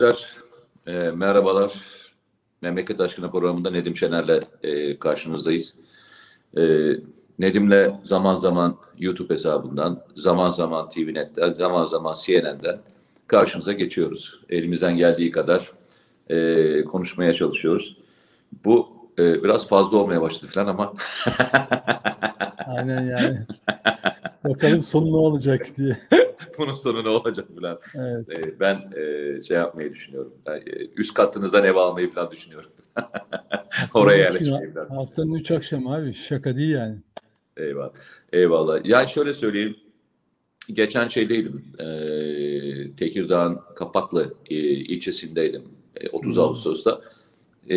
E, merhabalar. Memleket Aşkına programında Nedim Şener'le e, karşınızdayız. E, Nedim'le zaman zaman YouTube hesabından, zaman zaman TVNet'ten, zaman zaman CNN'den karşınıza geçiyoruz. Elimizden geldiği kadar e, konuşmaya çalışıyoruz. Bu e, biraz fazla olmaya başladı falan ama Aynen yani. Bakalım sonu ne olacak diye. bunun sonu ne olacak falan. Evet. E, ben e, şey yapmayı düşünüyorum. Yani, e, üst katınızdan ev almayı falan düşünüyorum. Oraya yerleşmeyi falan. Haftanın üç akşamı abi şaka değil yani. Eyvallah. Eyvallah. Yani şöyle söyleyeyim. Geçen şeydeydim. E, Tekirdağ'ın Kapaklı e, ilçesindeydim. E, 30 Hmm. Ağustos'ta. E,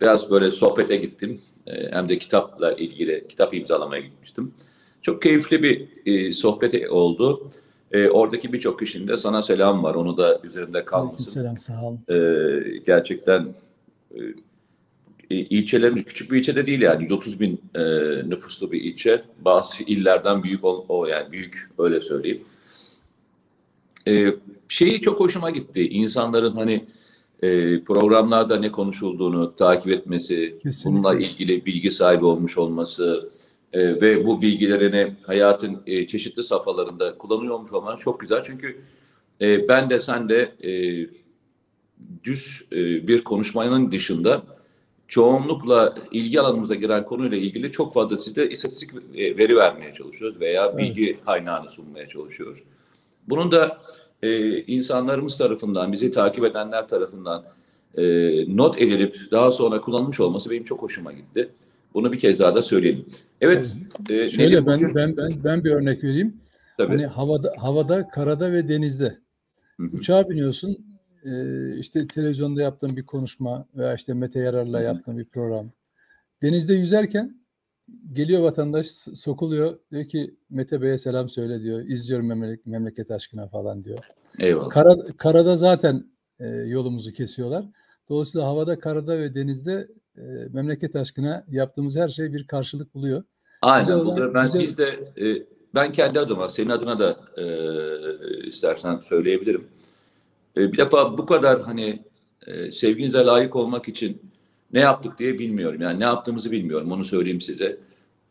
biraz böyle sohbete gittim. E, hem de kitapla ilgili kitap imzalamaya gitmiştim. Çok keyifli bir e, sohbet oldu. E, oradaki birçok kişinin de sana selam var. Onu da üzerimde kalmasın. Selam sağ olun. Ee, gerçekten e, ilçelerimiz küçük bir ilçede değil yani 130 bin e, nüfuslu bir ilçe. Bazı illerden büyük ol, o yani büyük öyle söyleyeyim. E, şeyi çok hoşuma gitti. İnsanların hani e, programlarda ne konuşulduğunu takip etmesi, Kesinlikle. bununla ilgili bilgi sahibi olmuş olması e, ve bu bilgilerini hayatın e, çeşitli safhalarında kullanıyor olmuş olman çok güzel. Çünkü e, ben de sen de e, düz e, bir konuşmanın dışında çoğunlukla ilgi alanımıza giren konuyla ilgili çok fazla size istatistik e, veri vermeye çalışıyoruz veya Evet. bilgi kaynağını sunmaya çalışıyoruz. Bunun da e, insanlarımız tarafından, bizi takip edenler tarafından e, not edilip daha sonra kullanılmış olması benim çok hoşuma gitti. Bunu bir kez daha da söyleyelim. Evet. e, Şöyle ben bugün- ben ben ben bir örnek vereyim. Tabii. Hani havada havada, karada ve denizde. Hı hı. Uçağa biniyorsun. e, işte televizyonda yaptığın bir konuşma veya işte Mete Yarar'la yaptığın bir program. Denizde yüzerken geliyor vatandaş sokuluyor. Diyor ki Mete Bey'e selam söyle diyor. İzliyorum memleket, memleket aşkına falan diyor. Eyvallah. Kara, karada zaten e, yolumuzu kesiyorlar. Dolayısıyla havada, karada ve denizde e, memleket aşkına yaptığımız her şey bir karşılık buluyor. Aynen. Güzel olan- ben güzel- biz de e, ben kendi adıma, senin adına da e, istersen söyleyebilirim. E, bir defa bu kadar hani e, sevginize layık olmak için ne yaptık diye bilmiyorum. Yani ne yaptığımızı bilmiyorum. Onu söyleyeyim size.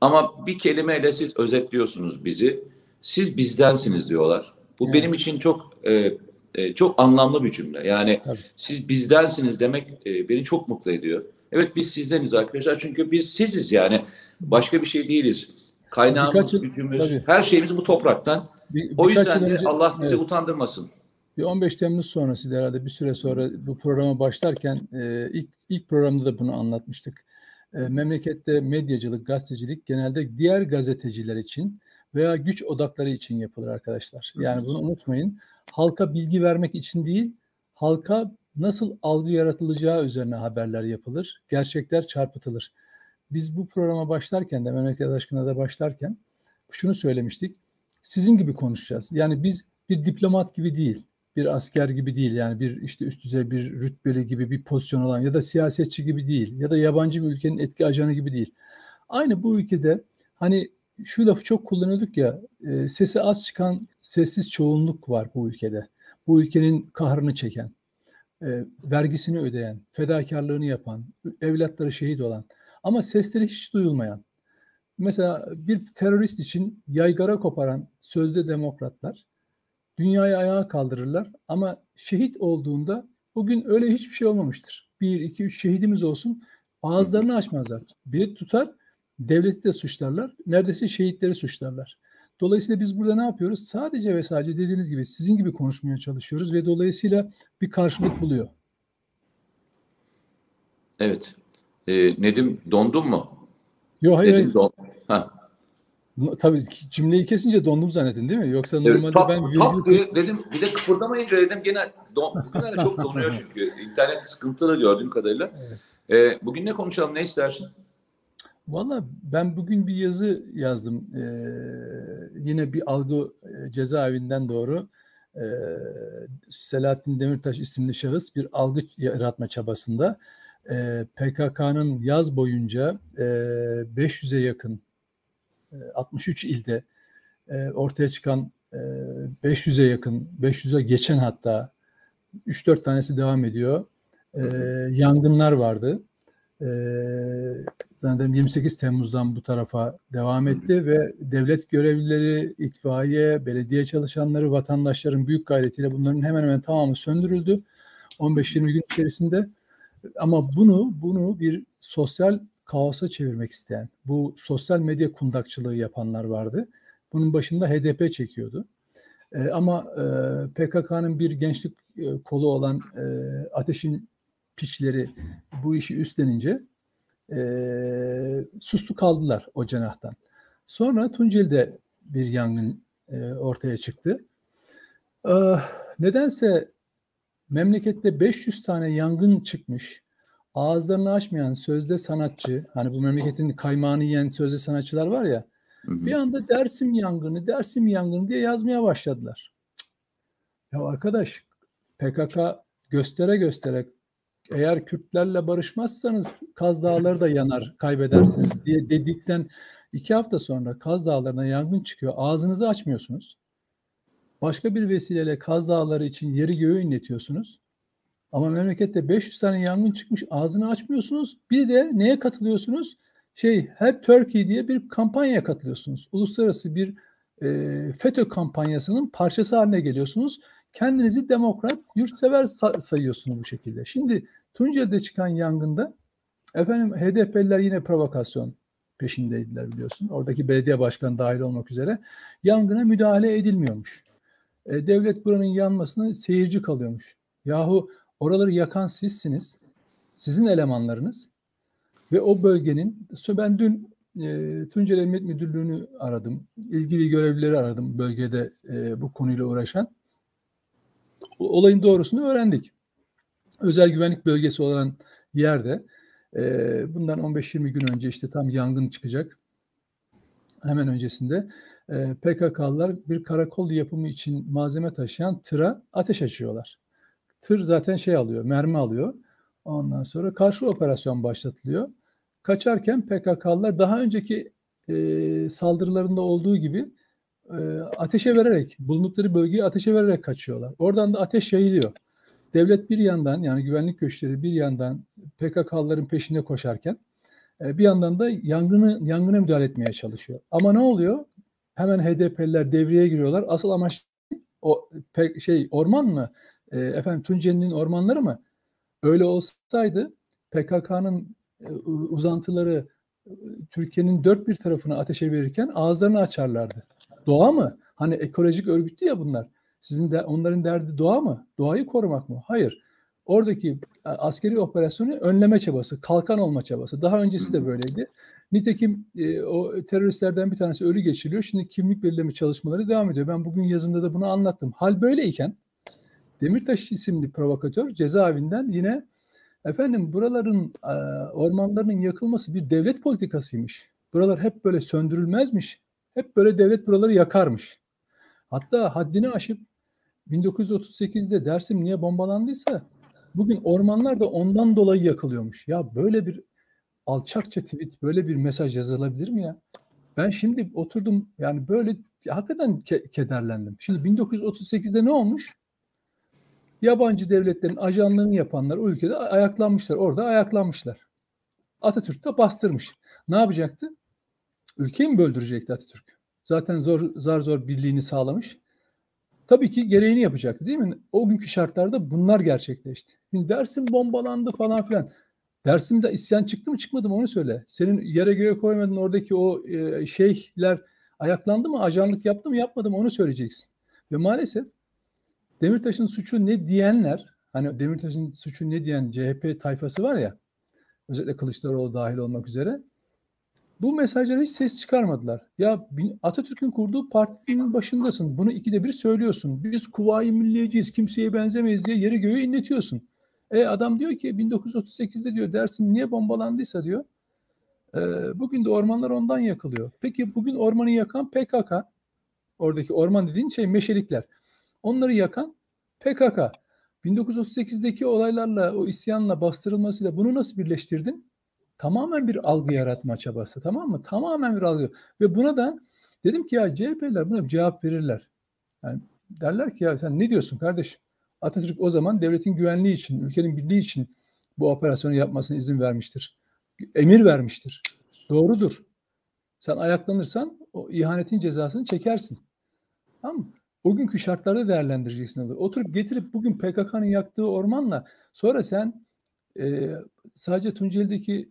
Ama bir kelimeyle siz özetliyorsunuz bizi. Siz bizdensiniz diyorlar. Bu Evet. benim için çok e, e, çok anlamlı bir cümle. Yani Tabii. siz bizdensiniz demek e, beni çok mutlu ediyor. Evet biz sizdeniz arkadaşlar çünkü biz siziz yani başka bir şey değiliz. Kaynağımız, Birkaç yıl- gücümüz, tabii. her şeyimiz bu topraktan. Bir, O yüzden de önce- Allah bizi evet. utandırmasın. Bir 15 Temmuz sonrası herhalde bir süre sonra bu programa başlarken e, ilk ilk programda da bunu anlatmıştık. E, memlekette medyacılık, gazetecilik genelde diğer gazeteciler için veya güç odakları için yapılır arkadaşlar. Yani bunu unutmayın. Halka bilgi vermek için değil, halka nasıl algı yaratılacağı üzerine haberler yapılır, gerçekler çarpıtılır. Biz bu programa başlarken de memleket aşkına da başlarken şunu söylemiştik. Sizin gibi konuşacağız. Yani biz bir diplomat gibi değil bir asker gibi değil yani bir işte üst düzey bir rütbeli gibi bir pozisyon olan ya da siyasetçi gibi değil ya da yabancı bir ülkenin etki ajanı gibi değil. Aynı bu ülkede hani şu lafı çok kullanıyorduk ya e, sesi az çıkan sessiz çoğunluk var bu ülkede. Bu ülkenin kahrını çeken, e, vergisini ödeyen, fedakarlığını yapan, evlatları şehit olan ama sesleri hiç duyulmayan. Mesela bir terörist için yaygara koparan sözde demokratlar dünyayı ayağa kaldırırlar ama şehit olduğunda bugün öyle hiçbir şey olmamıştır. Bir, iki, üç şehidimiz olsun ağızlarını açmazlar. Bir tutar devleti de suçlarlar. Neredeyse şehitleri suçlarlar. Dolayısıyla biz burada ne yapıyoruz? Sadece ve sadece dediğiniz gibi sizin gibi konuşmaya çalışıyoruz ve dolayısıyla bir karşılık buluyor. Evet. E, Nedim dondun mu? Yok hayır, Nedim don. Ha. Tabii cümleyi kesince dondum zannettin değil mi? Yoksa Evet, normalde tak, ben tak virgül diye dedim bir de kıpırdamayınca dedim gene don, bugünlerde çok donuyor çünkü. İnternet sıkıntılı gördüğüm kadarıyla. Evet. E, bugün ne konuşalım ne istersin? Valla ben bugün bir yazı yazdım. Ee, yine bir algı e, cezaevinden doğru. Ee, Selahattin Demirtaş isimli şahıs bir algı yaratma çabasında e, PKK'nın yaz boyunca e, 500'e yakın e, 63 ilde e, ortaya çıkan e, 500'e yakın, 500'e geçen hatta 3-4 tanesi devam ediyor. E, yangınlar vardı. E, zannederim 28 Temmuz'dan bu tarafa devam etti ve devlet görevlileri, itfaiye, belediye çalışanları, vatandaşların büyük gayretiyle bunların hemen hemen tamamı söndürüldü. 15-20 gün içerisinde. Ama bunu bunu bir sosyal kaosa çevirmek isteyen, bu sosyal medya kundakçılığı yapanlar vardı. Bunun başında HDP çekiyordu. E, ama e, PKK'nın bir gençlik e, kolu olan e, Ateş'in piçleri bu işi üstlenince e, sustu kaldılar o cenahtan. Sonra Tunceli'de bir yangın e, ortaya çıktı. E, nedense memlekette 500 tane yangın çıkmış. Ağızlarını açmayan sözde sanatçı, hani bu memleketin kaymağını yiyen sözde sanatçılar var ya, hı hı. bir anda Dersim yangını, Dersim yangını diye yazmaya başladılar. Ya arkadaş, PKK göstere göstere eğer Kürtlerle barışmazsanız Kaz Dağları da yanar, kaybedersiniz diye dedikten iki hafta sonra Kaz Dağları'na yangın çıkıyor. Ağzınızı açmıyorsunuz. Başka bir vesileyle Kaz Dağları için yeri göğü inletiyorsunuz. Ama memlekette 500 tane yangın çıkmış ağzını açmıyorsunuz. Bir de neye katılıyorsunuz? Şey Help Turkey diye bir kampanyaya katılıyorsunuz. Uluslararası bir e, FETÖ kampanyasının parçası haline geliyorsunuz. Kendinizi demokrat, yurtsever sa- sayıyorsunuz bu şekilde. Şimdi Tunceli'de çıkan yangında efendim HDP'liler yine provokasyon peşindeydiler biliyorsun. Oradaki belediye başkanı dahil olmak üzere yangına müdahale edilmiyormuş. E, devlet buranın yanmasına seyirci kalıyormuş. Yahu oraları yakan sizsiniz. Sizin elemanlarınız. Ve o bölgenin, ben dün e, Tunceli Emniyet Müdürlüğü'nü aradım. ilgili görevlileri aradım bölgede e, bu konuyla uğraşan. Olayın doğrusunu öğrendik. Özel güvenlik bölgesi olan yerde e, bundan 15-20 gün önce işte tam yangın çıkacak. Hemen öncesinde e, PKK'lılar bir karakol yapımı için malzeme taşıyan tıra ateş açıyorlar. Tır zaten şey alıyor, mermi alıyor. Ondan sonra karşı operasyon başlatılıyor. Kaçarken PKK'lılar daha önceki e, saldırılarında olduğu gibi e, ateşe vererek, bulundukları bölgeyi ateşe vererek kaçıyorlar. Oradan da ateş yayılıyor. Devlet bir yandan yani güvenlik güçleri bir yandan PKK'lıların peşinde koşarken e, bir yandan da yangını yangına müdahale etmeye çalışıyor. Ama ne oluyor? Hemen HDP'liler devreye giriyorlar. Asıl amaç o pe, şey orman mı? E, efendim Tunceli'nin ormanları mı? Öyle olsaydı PKK'nın uzantıları Türkiye'nin dört bir tarafını ateşe verirken ağızlarını açarlardı. Doğa mı? Hani ekolojik örgütlü ya bunlar. Sizin de onların derdi doğa mı? Doğayı korumak mı? Hayır. Oradaki e, askeri operasyonu önleme çabası, kalkan olma çabası. Daha öncesi de böyleydi. Nitekim e, o teröristlerden bir tanesi ölü geçiriliyor. Şimdi kimlik belirleme çalışmaları devam ediyor. Ben bugün yazımda da bunu anlattım. Hal böyleyken Demirtaş isimli provokatör cezaevinden yine efendim buraların e, ormanlarının yakılması bir devlet politikasıymış. Buralar hep böyle söndürülmezmiş. Hep böyle devlet buraları yakarmış. Hatta haddini aşıp 1938'de Dersim niye bombalandıysa bugün ormanlar da ondan dolayı yakılıyormuş. Ya böyle bir alçakça tweet, böyle bir mesaj yazılabilir mi ya? Ben şimdi oturdum yani böyle hakikaten ke- kederlendim. Şimdi 1938'de ne olmuş? Yabancı devletlerin ajanlığını yapanlar o ülkede ayaklanmışlar. Orada ayaklanmışlar. Atatürk de bastırmış. Ne yapacaktı? Ülkeyi mi böldürecekti Atatürk? Zaten zor zar zor birliğini sağlamış. Tabii ki gereğini yapacaktı değil mi? O günkü şartlarda bunlar gerçekleşti. Şimdi Dersim bombalandı falan filan. Dersim'de isyan çıktı mı çıkmadı mı onu söyle. Senin yere göğe koymadın oradaki o e, şeyler ayaklandı mı, ajanlık yaptı mı yapmadı mı onu söyleyeceksin. Ve maalesef Demirtaş'ın suçu ne diyenler, hani Demirtaş'ın suçu ne diyen CHP tayfası var ya, özellikle Kılıçdaroğlu dahil olmak üzere, bu mesajlara hiç ses çıkarmadılar. Ya Atatürk'ün kurduğu partinin başındasın. Bunu ikide bir söylüyorsun. Biz kuvayi milliyeciyiz, kimseye benzemeyiz diye yeri göğü inletiyorsun. E adam diyor ki 1938'de diyor Dersim niye bombalandıysa diyor. E, bugün de ormanlar ondan yakılıyor. Peki bugün ormanı yakan PKK. Oradaki orman dediğin şey meşelikler. Onları yakan PKK. 1938'deki olaylarla, o isyanla, bastırılmasıyla bunu nasıl birleştirdin? Tamamen bir algı yaratma çabası tamam mı? Tamamen bir algı. Ve buna da dedim ki ya CHP'ler buna cevap verirler. Yani derler ki ya sen ne diyorsun kardeşim? Atatürk o zaman devletin güvenliği için, ülkenin birliği için bu operasyonu yapmasına izin vermiştir. Emir vermiştir. Doğrudur. Sen ayaklanırsan o ihanetin cezasını çekersin. Tamam mı? O günkü şartlarda değerlendireceksin. Onu. Oturup getirip bugün PKK'nın yaktığı ormanla sonra sen e, sadece Tunceli'deki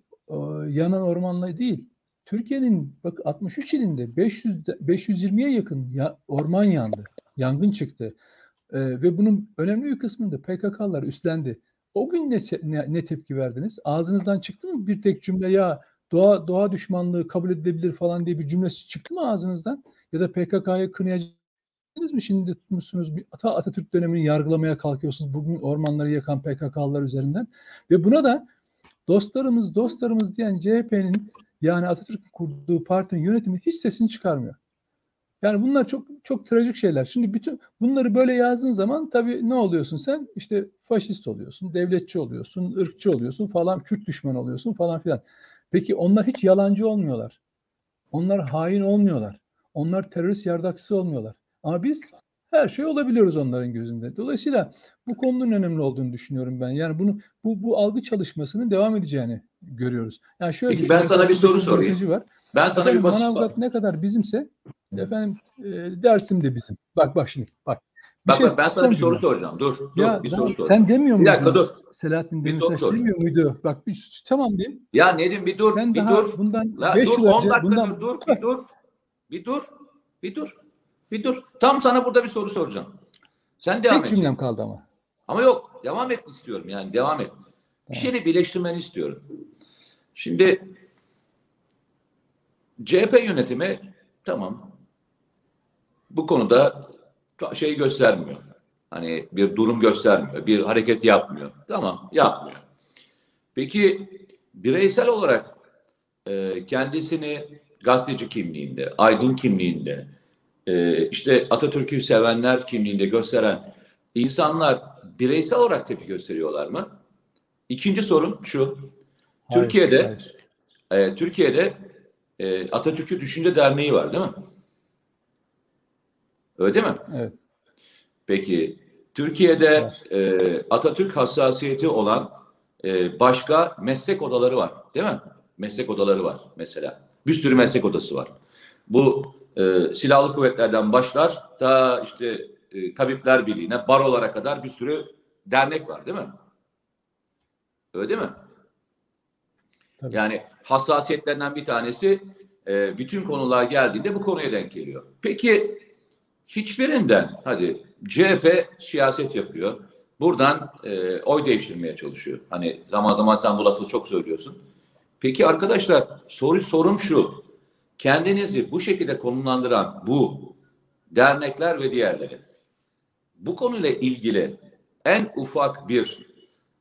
yanan ormanla değil Türkiye'nin bak 63 ilinde 500 520'ye yakın ya, orman yandı. Yangın çıktı. E, ve bunun önemli bir kısmını da PKK'lar üstlendi. O gün ne, ne, ne tepki verdiniz? Ağzınızdan çıktı mı bir tek cümle ya doğa doğa düşmanlığı kabul edilebilir falan diye bir cümlesi çıktı mı ağzınızdan? Ya da PKK'yı kınayacağınız mı şimdi tutmuşsunuz bir Ata Atatürk dönemini yargılamaya kalkıyorsunuz bugün ormanları yakan PKK'lılar üzerinden ve buna da dostlarımız dostlarımız diyen CHP'nin yani Atatürk'ün kurduğu partinin yönetimi hiç sesini çıkarmıyor. Yani bunlar çok çok trajik şeyler. Şimdi bütün bunları böyle yazdığın zaman tabii ne oluyorsun sen? İşte faşist oluyorsun, devletçi oluyorsun, ırkçı oluyorsun falan, Kürt düşmanı oluyorsun falan filan. Peki onlar hiç yalancı olmuyorlar. Onlar hain olmuyorlar. Onlar terörist yardakçısı olmuyorlar. Ama biz her şey olabiliyoruz onların gözünde. Dolayısıyla bu konunun önemli olduğunu düşünüyorum ben. Yani bunu bu bu algı çalışmasının devam edeceğini görüyoruz. Yani şöyle Peki ben sana bir soru sorayım. Var. Ben sana efendim, bir basit Manavgat ne kadar bizimse efendim e, Dersim de bizim. Bak bak şimdi bak. Bir bak, şey, bak ben sana bir soru soracağım. Dur, dur ya, bir soru soracağım. Sen demiyor muydun? Bir dakika dur. Selahattin Demirtaş demiyor muydu? Bak bir tamam diyeyim. Ya Nedim bir dur, sen bir daha dur. Bundan La, 5 dur, yıl 10 önce dakika bundan dur, dur, bir dur. Bir dur. Bir dur. Bir dur. Tam sana burada bir soru soracağım. Sen devam Tek cümlem kaldı ama. Ama yok, devam et istiyorum yani, devam et. Tamam. Bir şeyi birleştirmeni istiyorum. Şimdi CHP yönetimi tamam bu konuda şey göstermiyor. Hani bir durum göstermiyor, bir hareket yapmıyor. Tamam, yapmıyor. Peki bireysel olarak e, kendisini gazeteci kimliğinde, aydın kimliğinde, e, işte Atatürk'ü sevenler kimliğinde gösteren insanlar bireysel olarak tepki gösteriyorlar mı? İkinci sorun şu. Hayır, Türkiye'de hayır. E, Türkiye'de e, Atatürk'ü Düşünce Derneği var değil mi? Öyle değil mi? Evet. Peki Türkiye'de e, Atatürk hassasiyeti olan e, başka meslek odaları var değil mi? Meslek odaları var mesela. Bir sürü meslek odası var. Bu e, silahlı kuvvetlerden başlar ta işte e, Tabipler Birliği'ne, barolara kadar bir sürü dernek var değil mi? Öyle değil mi? Tabii. Yani hassasiyetlerinden bir tanesi e, bütün konular geldiğinde bu konuya denk geliyor. Peki hiçbirinden hadi CHP siyaset yapıyor. Buradan e, oy devşirmeye çalışıyor. Hani zaman zaman sen bu lafı çok söylüyorsun. Peki arkadaşlar soru sorum şu. Kendinizi bu şekilde konumlandıran bu dernekler ve diğerleri bu konuyla ilgili en ufak bir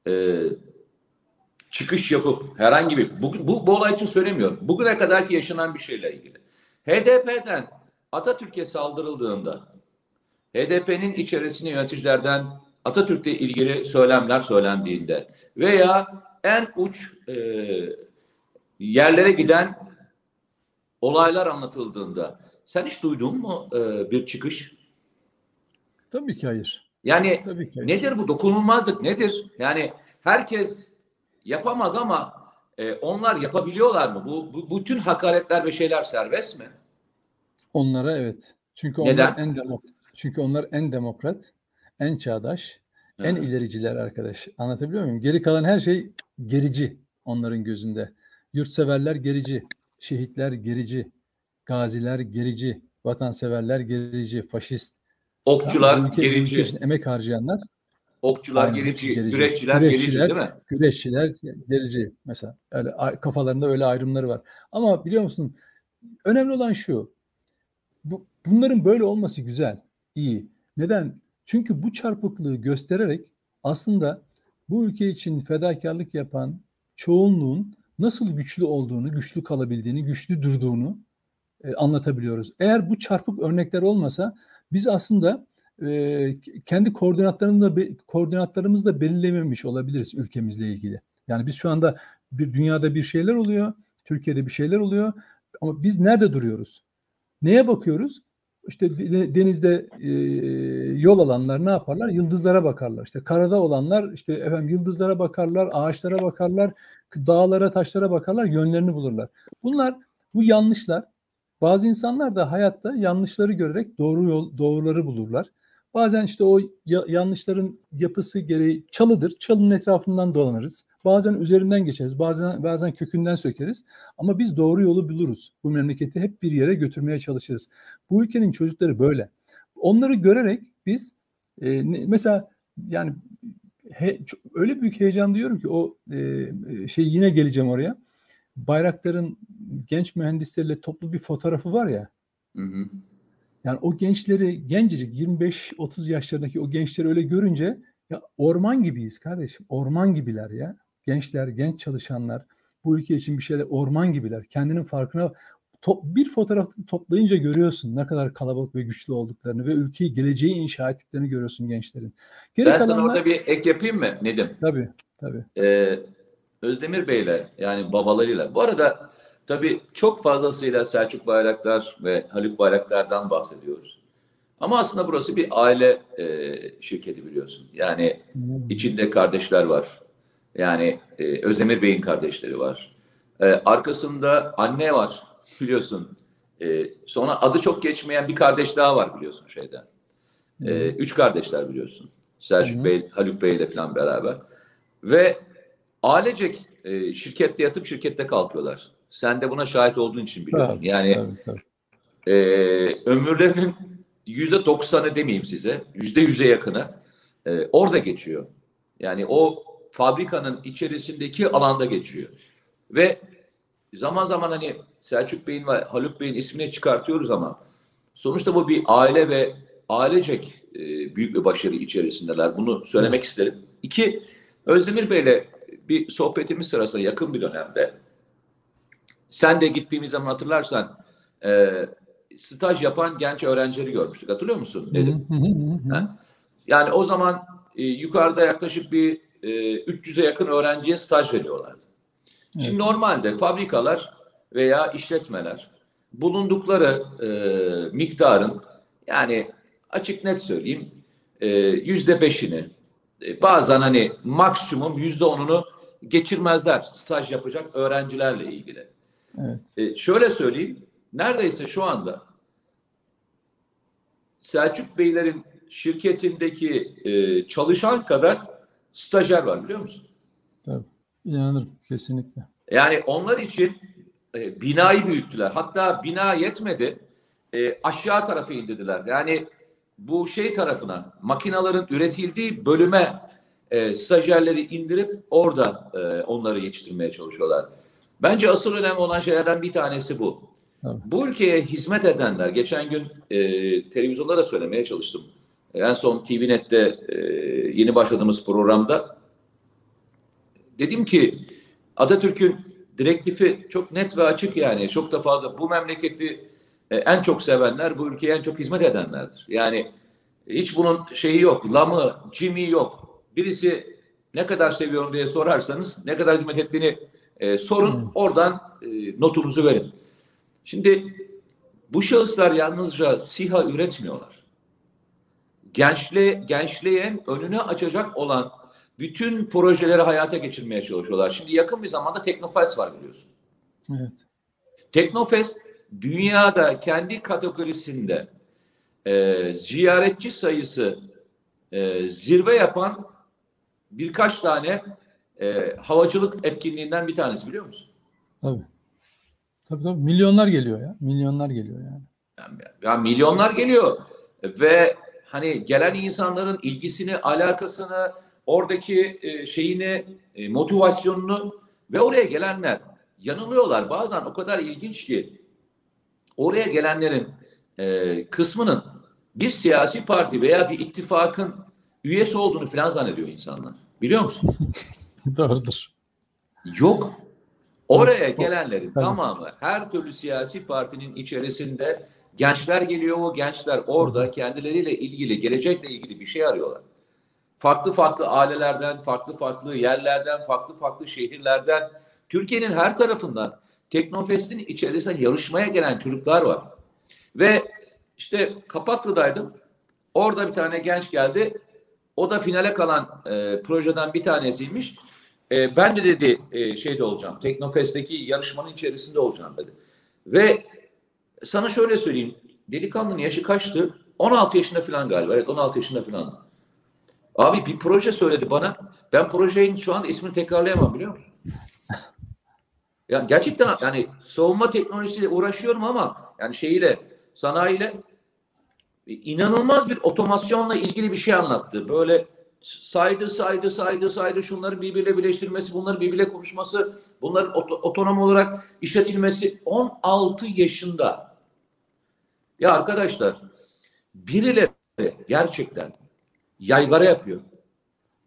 e, çıkış yapıp herhangi bir bu, bu, bu olay için söylemiyorum. Bugüne kadarki yaşanan bir şeyle ilgili. HDP'den Atatürk'e saldırıldığında HDP'nin içerisinde yöneticilerden Atatürk'le ilgili söylemler söylendiğinde veya en uç e, yerlere giden olaylar anlatıldığında sen hiç duydun mu e, bir çıkış? Tabii ki hayır. Yani Tabii ki hayır. nedir bu dokunulmazlık nedir? Yani herkes yapamaz ama e, onlar yapabiliyorlar mı? Bu, bu bütün hakaretler ve şeyler serbest mi? Onlara evet. Çünkü onlar Neden? en demokrat. Çünkü onlar en demokrat, en çağdaş, evet. en ilericiler arkadaş. Anlatabiliyor muyum? Geri kalan her şey gerici onların gözünde. Yurtseverler gerici, şehitler gerici, gaziler gerici, vatanseverler gerici, faşist. Okçular ülke, gerici. Ülke için emek harcayanlar. Okçular Aynen, gerici, gerici. güreşçiler, gerici değil mi? Güreşçiler gerici mesela. Öyle kafalarında öyle ayrımları var. Ama biliyor musun? Önemli olan şu. Bu, bunların böyle olması güzel, iyi. Neden? Çünkü bu çarpıklığı göstererek aslında bu ülke için fedakarlık yapan çoğunluğun nasıl güçlü olduğunu, güçlü kalabildiğini, güçlü durduğunu e, anlatabiliyoruz. Eğer bu çarpık örnekler olmasa biz aslında e, kendi koordinatlarını da koordinatlarımızı da belirlememiş olabiliriz ülkemizle ilgili. Yani biz şu anda bir dünyada bir şeyler oluyor, Türkiye'de bir şeyler oluyor ama biz nerede duruyoruz? Neye bakıyoruz? İşte denizde e, yol alanlar ne yaparlar? Yıldızlara bakarlar. İşte karada olanlar işte efendim yıldızlara bakarlar, ağaçlara bakarlar, dağlara, taşlara bakarlar, yönlerini bulurlar. Bunlar bu yanlışlar. Bazı insanlar da hayatta yanlışları görerek doğru yol, doğruları bulurlar. Bazen işte o ya, yanlışların yapısı gereği çalıdır. Çalının etrafından dolanırız. Bazen üzerinden geçeriz. Bazen bazen kökünden sökeriz. Ama biz doğru yolu buluruz. Bu memleketi hep bir yere götürmeye çalışırız. Bu ülkenin çocukları böyle. Onları görerek biz e, mesela yani he, öyle büyük heyecan diyorum ki o e, şey yine geleceğim oraya. Bayraktar'ın genç mühendisleriyle toplu bir fotoğrafı var ya. Hı hı. Yani o gençleri gencecik 25-30 yaşlarındaki o gençleri öyle görünce ya orman gibiyiz kardeşim. Orman gibiler ya. Gençler, genç çalışanlar bu ülke için bir şeyler orman gibiler. Kendinin farkına top, bir fotoğrafta toplayınca görüyorsun ne kadar kalabalık ve güçlü olduklarını ve ülkeyi geleceği inşa ettiklerini görüyorsun gençlerin. Geri ben kalanlar... sana orada bir ek yapayım mı Nedim? Tabii, tabii. Ee, Özdemir Bey'le yani babalarıyla. Bu arada tabii çok fazlasıyla Selçuk Bayraktar ve Haluk Bayraktar'dan bahsediyoruz. Ama aslında burası bir aile e, şirketi biliyorsun. Yani hmm. içinde kardeşler var. Yani e, Özdemir Bey'in kardeşleri var. E, arkasında anne var biliyorsun. E, sonra adı çok geçmeyen bir kardeş daha var biliyorsun şeyden. E, üç kardeşler biliyorsun. Selçuk hmm. Bey, Haluk Bey ile falan beraber. Ve ailecek e, şirkette yatıp şirkette kalkıyorlar. Sen de buna şahit olduğun için biliyorsun. Tabii, yani tabii, tabii. E, ömürlerinin yüzde doksanı demeyeyim size, yüzde yüze yakını e, orada geçiyor. Yani o fabrikanın içerisindeki alanda geçiyor. Ve zaman zaman hani Selçuk Bey'in ve Haluk Bey'in ismini çıkartıyoruz ama sonuçta bu bir aile ve ailecek e, büyük bir başarı içerisindeler. Bunu söylemek isterim. İki, Özdemir Bey'le bir sohbetimiz sırasında yakın bir dönemde sen de gittiğimiz zaman hatırlarsan e, staj yapan genç öğrencileri görmüştük. Hatırlıyor musun? Dedim. yani o zaman e, yukarıda yaklaşık bir e, 300'e yakın öğrenciye staj veriyorlardı. Evet. Şimdi normalde fabrikalar veya işletmeler bulundukları e, miktarın yani açık net söyleyeyim e, yüzde beşini e, bazen hani maksimum yüzde onunu geçirmezler staj yapacak öğrencilerle ilgili. Evet. E, şöyle söyleyeyim neredeyse şu anda Selçuk Beylerin şirketindeki e, çalışan kadar stajyer var biliyor musun? Tabii. İnanırım kesinlikle. Yani onlar için e, binayı büyüttüler. Hatta bina yetmedi. E, aşağı tarafı indirdiler. Yani bu şey tarafına makinaların üretildiği bölüme e, stajyerleri indirip orada e, onları yetiştirmeye çalışıyorlar. Bence asıl önemli olan şeylerden bir tanesi bu. Tabii. Bu ülkeye hizmet edenler, geçen gün e, televizyonda da söylemeye çalıştım. En son TVNet'te e, yeni başladığımız programda dedim ki Atatürk'ün direktifi çok net ve açık yani. Çok da fazla bu memleketi e, en çok sevenler bu ülkeye en çok hizmet edenlerdir. Yani hiç bunun şeyi yok, lamı, cimi yok. Birisi ne kadar seviyorum diye sorarsanız ne kadar hizmet ettiğini e, sorun. Hmm. Oradan e, notunuzu verin. Şimdi bu şahıslar yalnızca SİHA üretmiyorlar. Gençle, gençliğin önünü açacak olan bütün projeleri hayata geçirmeye çalışıyorlar. Şimdi yakın bir zamanda Teknofest var biliyorsun. Evet. Teknofest dünyada kendi kategorisinde e, ziyaretçi sayısı e, zirve yapan birkaç tane e, havacılık etkinliğinden bir tanesi biliyor musun? Tabii. Tabii tabii milyonlar geliyor ya. Milyonlar geliyor yani. Yani, yani milyonlar geliyor ve hani gelen insanların ilgisini, alakasını, oradaki e, şeyini, e, motivasyonunu ve oraya gelenler yanılıyorlar. Bazen o kadar ilginç ki oraya gelenlerin e, kısmının bir siyasi parti veya bir ittifakın üyesi olduğunu falan zannediyor insanlar. Biliyor musun? Doğrudur. Yok. Oraya gelenlerin tamamı her türlü siyasi partinin içerisinde gençler geliyor o gençler orada kendileriyle ilgili gelecekle ilgili bir şey arıyorlar. Farklı farklı ailelerden, farklı farklı yerlerden, farklı farklı şehirlerden, Türkiye'nin her tarafından Teknofest'in içerisine yarışmaya gelen çocuklar var. Ve işte Kapaklı'daydım. Orada bir tane genç geldi. O da finale kalan e, projeden bir tanesiymiş. E, ben de dedi e, şeyde olacağım. Teknofest'teki yarışmanın içerisinde olacağım dedi. Ve sana şöyle söyleyeyim. Delikanlının yaşı kaçtı? 16 yaşında falan galiba. Evet 16 yaşında falan. Abi bir proje söyledi bana. Ben projenin şu an ismini tekrarlayamam biliyor musun? Ya gerçekten yani savunma teknolojisiyle uğraşıyorum ama yani şeyiyle sanayiyle inanılmaz bir otomasyonla ilgili bir şey anlattı. Böyle saydı saydı saydı saydı şunları birbiriyle birleştirmesi, bunları birbiriyle konuşması, bunların oto- otonom olarak işletilmesi 16 yaşında. Ya arkadaşlar birileri gerçekten yaygara yapıyor.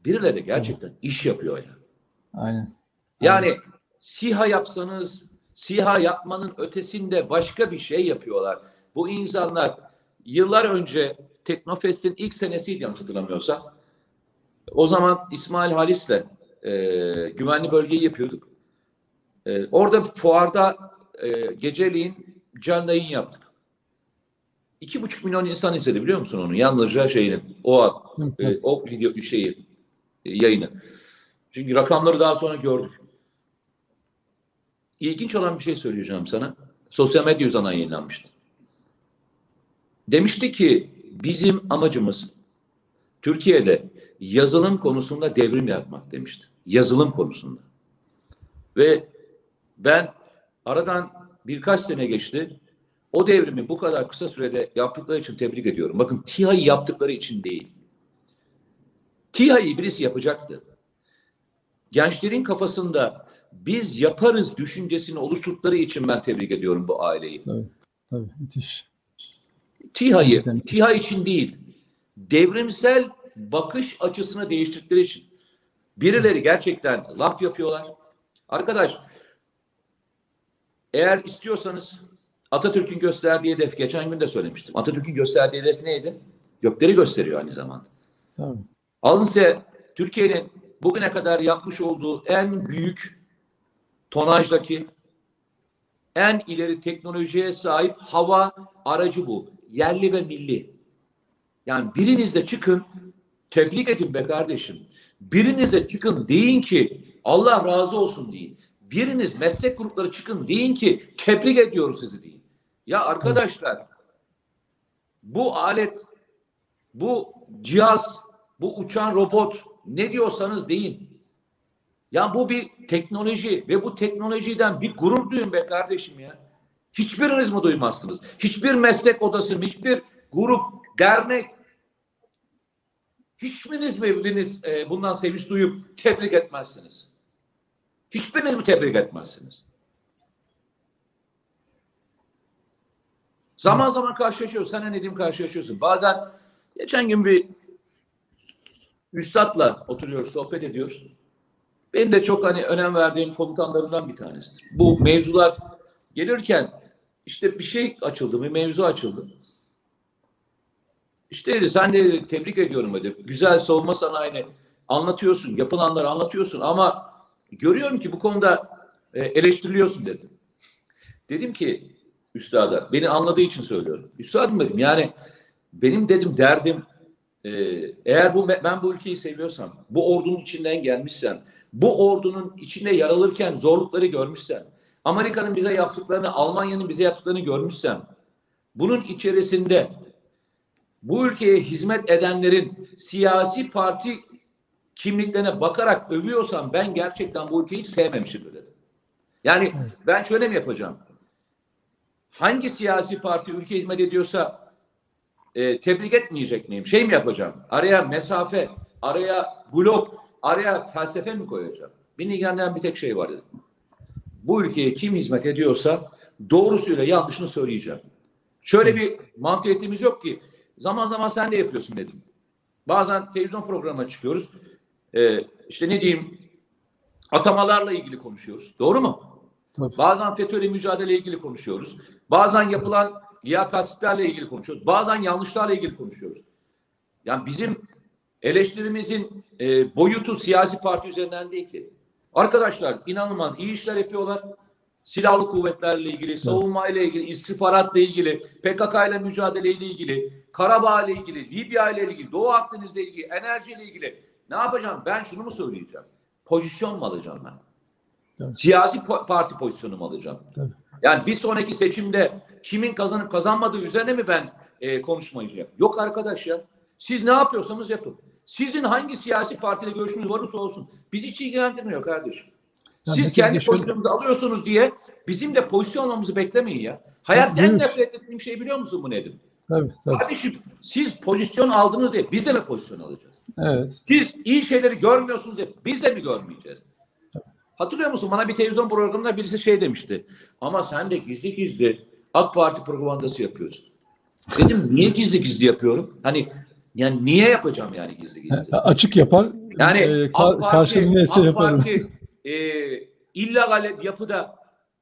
Birileri gerçekten iş yapıyor ya. Aynen. Yani SİHA yapsanız SİHA yapmanın ötesinde başka bir şey yapıyorlar. Bu insanlar yıllar önce Teknofest'in ilk senesiydi yanlış hatırlamıyorsam. O zaman İsmail Halis'le e, güvenli bölgeyi yapıyorduk. E, orada fuarda e, geceliğin canlı yayın yaptık. İki buçuk milyon insan izledi biliyor musun onu? Yalnızca şeyini, o an, e, o video şeyi, e, yayını. Çünkü rakamları daha sonra gördük. İlginç olan bir şey söyleyeceğim sana. Sosyal medya üzerinden yayınlanmıştı. Demişti ki bizim amacımız Türkiye'de yazılım konusunda devrim yapmak demişti. Yazılım konusunda. Ve ben aradan birkaç sene geçti. O devrimi bu kadar kısa sürede yaptıkları için tebrik ediyorum. Bakın TİHA'yı yaptıkları için değil. TİHA'yı birisi yapacaktı. Gençlerin kafasında biz yaparız düşüncesini oluşturdukları için ben tebrik ediyorum bu aileyi. Tabii. Tabii. Müthiş. TİHA'yı. TİHA için değil, devrimsel bakış açısını değiştirdikleri için. Birileri gerçekten laf yapıyorlar. Arkadaş, eğer istiyorsanız Atatürk'ün gösterdiği hedef, geçen gün de söylemiştim. Atatürk'ün gösterdiği hedef neydi? Gökleri gösteriyor aynı zamanda. Tabii. Alın size Türkiye'nin bugüne kadar yapmış olduğu en büyük tonajdaki en ileri teknolojiye sahip hava aracı bu. Yerli ve milli. Yani biriniz de çıkın tebrik edin be kardeşim. Biriniz de çıkın deyin ki Allah razı olsun deyin. Biriniz meslek grupları çıkın deyin ki tebrik ediyoruz sizi deyin. Ya arkadaşlar bu alet bu cihaz, bu uçan robot ne diyorsanız deyin. Ya bu bir teknoloji ve bu teknolojiden bir gurur duyun be kardeşim ya. Hiçbiriniz mi duymazsınız? Hiçbir meslek odası, hiçbir grup, dernek hiçbiriniz mi biriniz e, bundan sevinç duyup tebrik etmezsiniz? Hiçbiriniz mi tebrik etmezsiniz? Zaman zaman karşılaşıyoruz. Sen ne diyeyim karşılaşıyorsun. Bazen geçen gün bir üstadla oturuyoruz, sohbet ediyoruz. Benim de çok hani önem verdiğim komutanlarından bir tanesidir. Bu mevzular gelirken işte bir şey açıldı, bir mevzu açıldı. İşte dedi, sen de tebrik ediyorum dedi. Güzel savunma sanayini anlatıyorsun, yapılanları anlatıyorsun ama görüyorum ki bu konuda e, eleştiriliyorsun dedi. Dedim ki üstada, beni anladığı için söylüyorum. Üstadım dedim yani benim dedim derdim e, eğer bu ben bu ülkeyi seviyorsam, bu ordunun içinden gelmişsem, bu ordunun içinde yer alırken zorlukları görmüşsem, Amerika'nın bize yaptıklarını, Almanya'nın bize yaptıklarını görmüşsem, bunun içerisinde bu ülkeye hizmet edenlerin siyasi parti kimliklerine bakarak övüyorsam ben gerçekten bu ülkeyi hiç sevmemişimdir dedim. Yani ben şöyle mi yapacağım? Hangi siyasi parti ülke hizmet ediyorsa e, tebrik etmeyecek miyim? Şey mi yapacağım? Araya mesafe, araya blok, araya felsefe mi koyacağım? Beni ilgilendiren bir tek şey var dedim. Bu ülkeye kim hizmet ediyorsa doğrusuyla yanlışını söyleyeceğim. Şöyle bir mantığiyetimiz yok ki zaman zaman sen de yapıyorsun dedim. Bazen televizyon programına çıkıyoruz. Ee, işte ne diyeyim atamalarla ilgili konuşuyoruz. Doğru mu? Tabii. Bazen FETÖ'yle mücadele ilgili konuşuyoruz. Bazen yapılan liyakatsizliklerle ilgili konuşuyoruz. Bazen yanlışlarla ilgili konuşuyoruz. Yani bizim eleştirimizin e, boyutu siyasi parti üzerinden değil ki. Arkadaşlar inanılmaz iyi işler yapıyorlar. silahlı kuvvetlerle ilgili, savunmayla ilgili, istihbaratla ilgili, PKK ile mücadeleyle ilgili, Karabağ ile ilgili, Libya ile ilgili, Doğu Akdeniz'le ilgili, enerjiyle ilgili ne yapacağım? Ben şunu mu söyleyeceğim? Pozisyon mu alacağım ben? Evet. Siyasi po- parti pozisyonu mu alacağım? Tabii. Yani bir sonraki seçimde kimin kazanıp kazanmadığı üzerine mi ben e, konuşmayacağım? Yok arkadaş ya. Siz ne yapıyorsanız yapın. Sizin hangi siyasi partiyle görüşünüz varsa olsun. Bizi hiç ilgilendirmiyor kardeşim. Siz peki kendi pozisyonunuzu alıyorsunuz diye bizim de pozisyon almamızı beklemeyin ya. Hayatta en nefret ettiğim şey biliyor musun bu Nedim? Tabii, tabii. Kardeşim siz pozisyon aldınız diye biz de mi pozisyon alacağız? Evet. Siz iyi şeyleri görmüyorsunuz diye biz de mi görmeyeceğiz? Hatırlıyor musun? Bana bir televizyon programında birisi şey demişti. Ama sen de gizli gizli AK Parti propagandası yapıyorsun. Dedim niye gizli gizli yapıyorum? Hani yani niye yapacağım yani gizli gizli? Açık yapar. Yani e, AK ka- Parti, karşılığını neyse AK yaparım. Parti e, illegal yapıda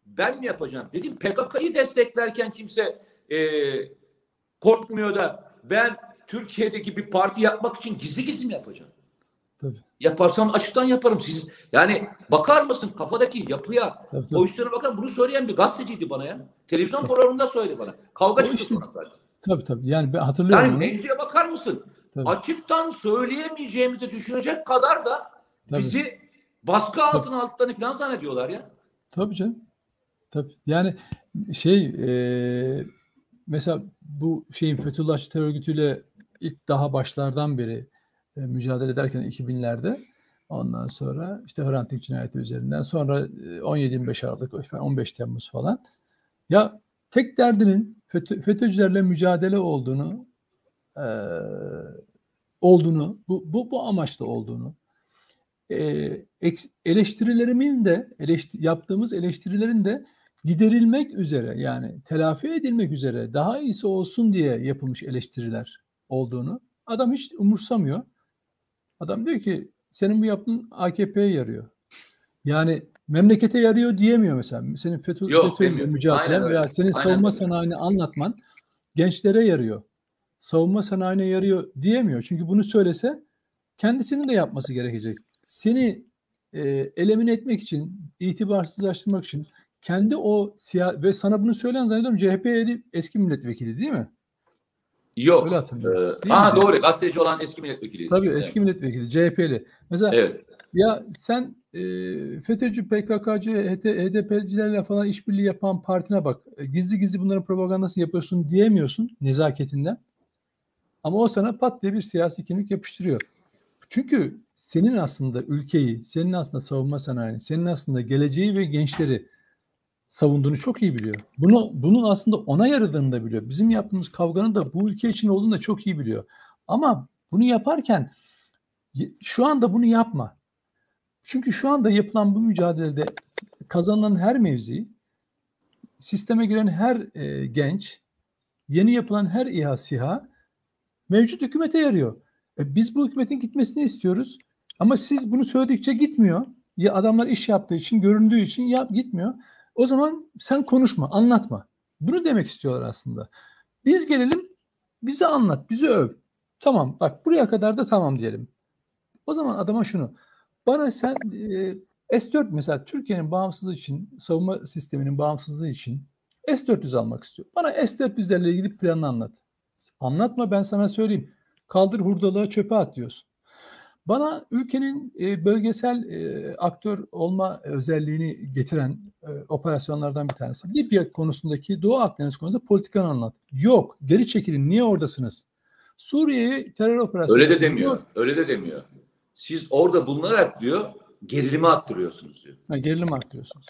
ben mi yapacağım? Dedim PKK'yı desteklerken kimse e, korkmuyor da ben Türkiye'deki bir parti yapmak için gizli gizli mi yapacağım? Tabii. Yaparsam açıktan yaparım. Siz yani bakar mısın kafadaki yapıya, Tabii, tabii. pozisyona bakar. Bunu söyleyen bir gazeteciydi bana ya. Televizyon programında söyledi bana. Kavga O çıktı işte- sonra zaten. Tabii tabii. Yani ben hatırlıyorum Yani mevzuya bakar mısın? Tabii. Açıktan söyleyemeyeceğimizi düşünecek kadar da Tabii. bizi baskı altına aldıklarını falan zannediyorlar ya. Tabii canım. Tabii. Yani şey e, mesela bu şeyin Fethullahçı terör örgütüyle ilk daha başlardan beri e, mücadele ederken 2000'lerde ondan sonra işte Hrant Dink cinayeti üzerinden sonra e, 17-25 Aralık 15 Temmuz falan ya tek derdinin FETÖ, FETÖ'cülerle mücadele olduğunu e, olduğunu bu, bu, bu amaçla olduğunu e, eleştirilerimin de eleşti- yaptığımız eleştirilerin de giderilmek üzere yani telafi edilmek üzere daha iyisi olsun diye yapılmış eleştiriler olduğunu adam hiç umursamıyor. Adam diyor ki senin bu yaptığın AKP'ye yarıyor. Yani memlekete yarıyor diyemiyor mesela. Senin FETÖ, Yok, FETÖ'yle demiyor. mücadele Aynen öyle. veya senin Aynen savunma öyle. sanayini anlatman gençlere yarıyor. Savunma sanayine yarıyor diyemiyor. Çünkü bunu söylese kendisinin de yapması gerekecek. Seni e, elemine etmek için, itibarsızlaştırmak için kendi o siyah ve sana bunu söyleyen zannediyorum CHP'li eski milletvekili değil mi? Yok. Öyle hatırlıyorum. Ee, ha mi? doğru. Gazeteci olan eski milletvekiliydi. Tabii Evet. eski milletvekili CHP'li. Mesela Evet. ya sen e, FETÖ'cü, PKK'cı, HDP'cilerle falan işbirliği yapan partine bak. E, Gizli gizli bunların propagandasını yapıyorsun diyemiyorsun nezaketinden. Ama o sana pat diye bir siyasi kimlik yapıştırıyor. Çünkü senin aslında ülkeyi, senin aslında savunma sanayini, senin aslında geleceği ve gençleri savunduğunu çok iyi biliyor. Bunu bunun aslında ona yaradığını da biliyor. Bizim yaptığımız kavganın da bu ülke için olduğunu da çok iyi biliyor. Ama bunu yaparken şu anda bunu yapma. Çünkü şu anda yapılan bu mücadelede kazanılan her mevzi, sisteme giren her e, genç, yeni yapılan her İHA SİHA mevcut hükümete yarıyor. E, biz bu hükümetin gitmesini istiyoruz. Ama siz bunu söyledikçe gitmiyor. Ya adamlar iş yaptığı için, göründüğü için yap gitmiyor. O zaman sen konuşma, anlatma. Bunu demek istiyorlar aslında. Biz gelelim, bize anlat, bizi öv. Tamam, bak buraya kadar da tamam diyelim. O zaman adama şunu. Bana sen e, S4 mesela Türkiye'nin bağımsızlığı için, savunma sisteminin bağımsızlığı için S400 almak istiyor. Bana S400'lerle ilgili planını anlat. Anlatma ben sana söyleyeyim. Kaldır hurdalığı çöpe at diyorsun. Bana ülkenin e, bölgesel e, aktör olma özelliğini getiren e, operasyonlardan bir tanesi. Libya konusundaki Doğu Akdeniz konusunda politikanı anlat. Yok. Geri çekilin. Niye oradasınız? Suriye'ye terör operasyonu. Öyle de demiyor. Öyle de demiyor. Siz orada bulunarak diyor gerilimi arttırıyorsunuz diyor. Ha, gerilim arttırıyorsunuz.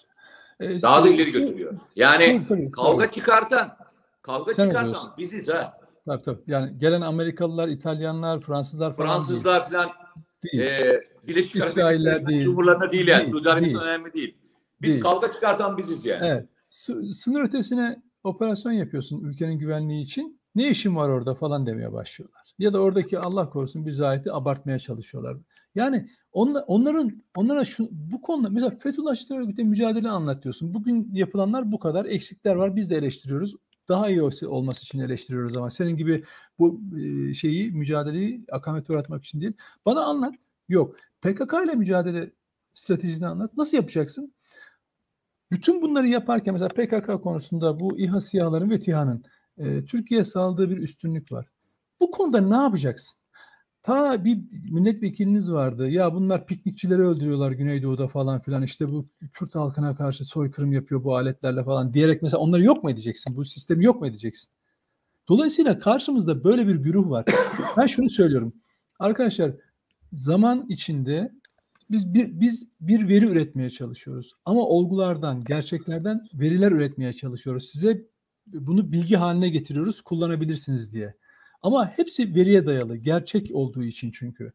E, Daha da ileri götürüyor. Yani Sur- tabii, kavga tabii. çıkartan, kavga Sen çıkartan oluyorsun. biziz ha. Tabii, tabii. Yani gelen Amerikalılar, İtalyanlar, Fransızlar falan Fransızlar falan değil. değil. e, Birleşik Arap İsrailler değil. Cumhurlarına değil yani. Değil, Suudi Arabistan önemli değil. Biz Değil. kavga çıkartan biziz yani. Evet. Sı- Sınır ötesine operasyon yapıyorsun ülkenin güvenliği için. Ne işin var orada falan demeye başlıyorlar. Ya da oradaki Allah korusun bir zahiti abartmaya çalışıyorlar. Yani onla- onların onlara şu, bu konuda mesela Fethullahçı terör örgütü mücadele anlatıyorsun. Bugün yapılanlar bu kadar eksikler var. Biz de eleştiriyoruz. Daha iyi olması için eleştiriyoruz ama senin gibi bu şeyi mücadeleyi akamete uğratmak için değil. Bana anlat. Yok. PKK ile mücadele stratejisini anlat. Nasıl yapacaksın? Bütün bunları yaparken mesela PKK konusunda bu İHA SİHA'ların ve TİHA'nın e, Türkiye'ye sağladığı bir üstünlük var. Bu konuda ne yapacaksın? Ta bir milletvekiliniz vardı. Ya bunlar piknikçileri öldürüyorlar Güneydoğu'da falan filan. İşte bu Kürt halkına karşı soykırım yapıyor bu aletlerle falan diyerek mesela onları yok mu edeceksin? Bu sistemi yok mu edeceksin? Dolayısıyla karşımızda böyle bir güruh var. Ben şunu söylüyorum. Arkadaşlar zaman içinde biz bir biz bir veri üretmeye çalışıyoruz. Ama olgulardan, gerçeklerden veriler üretmeye çalışıyoruz. Size bunu bilgi haline getiriyoruz, kullanabilirsiniz diye. Ama hepsi veriye dayalı, gerçek olduğu için çünkü.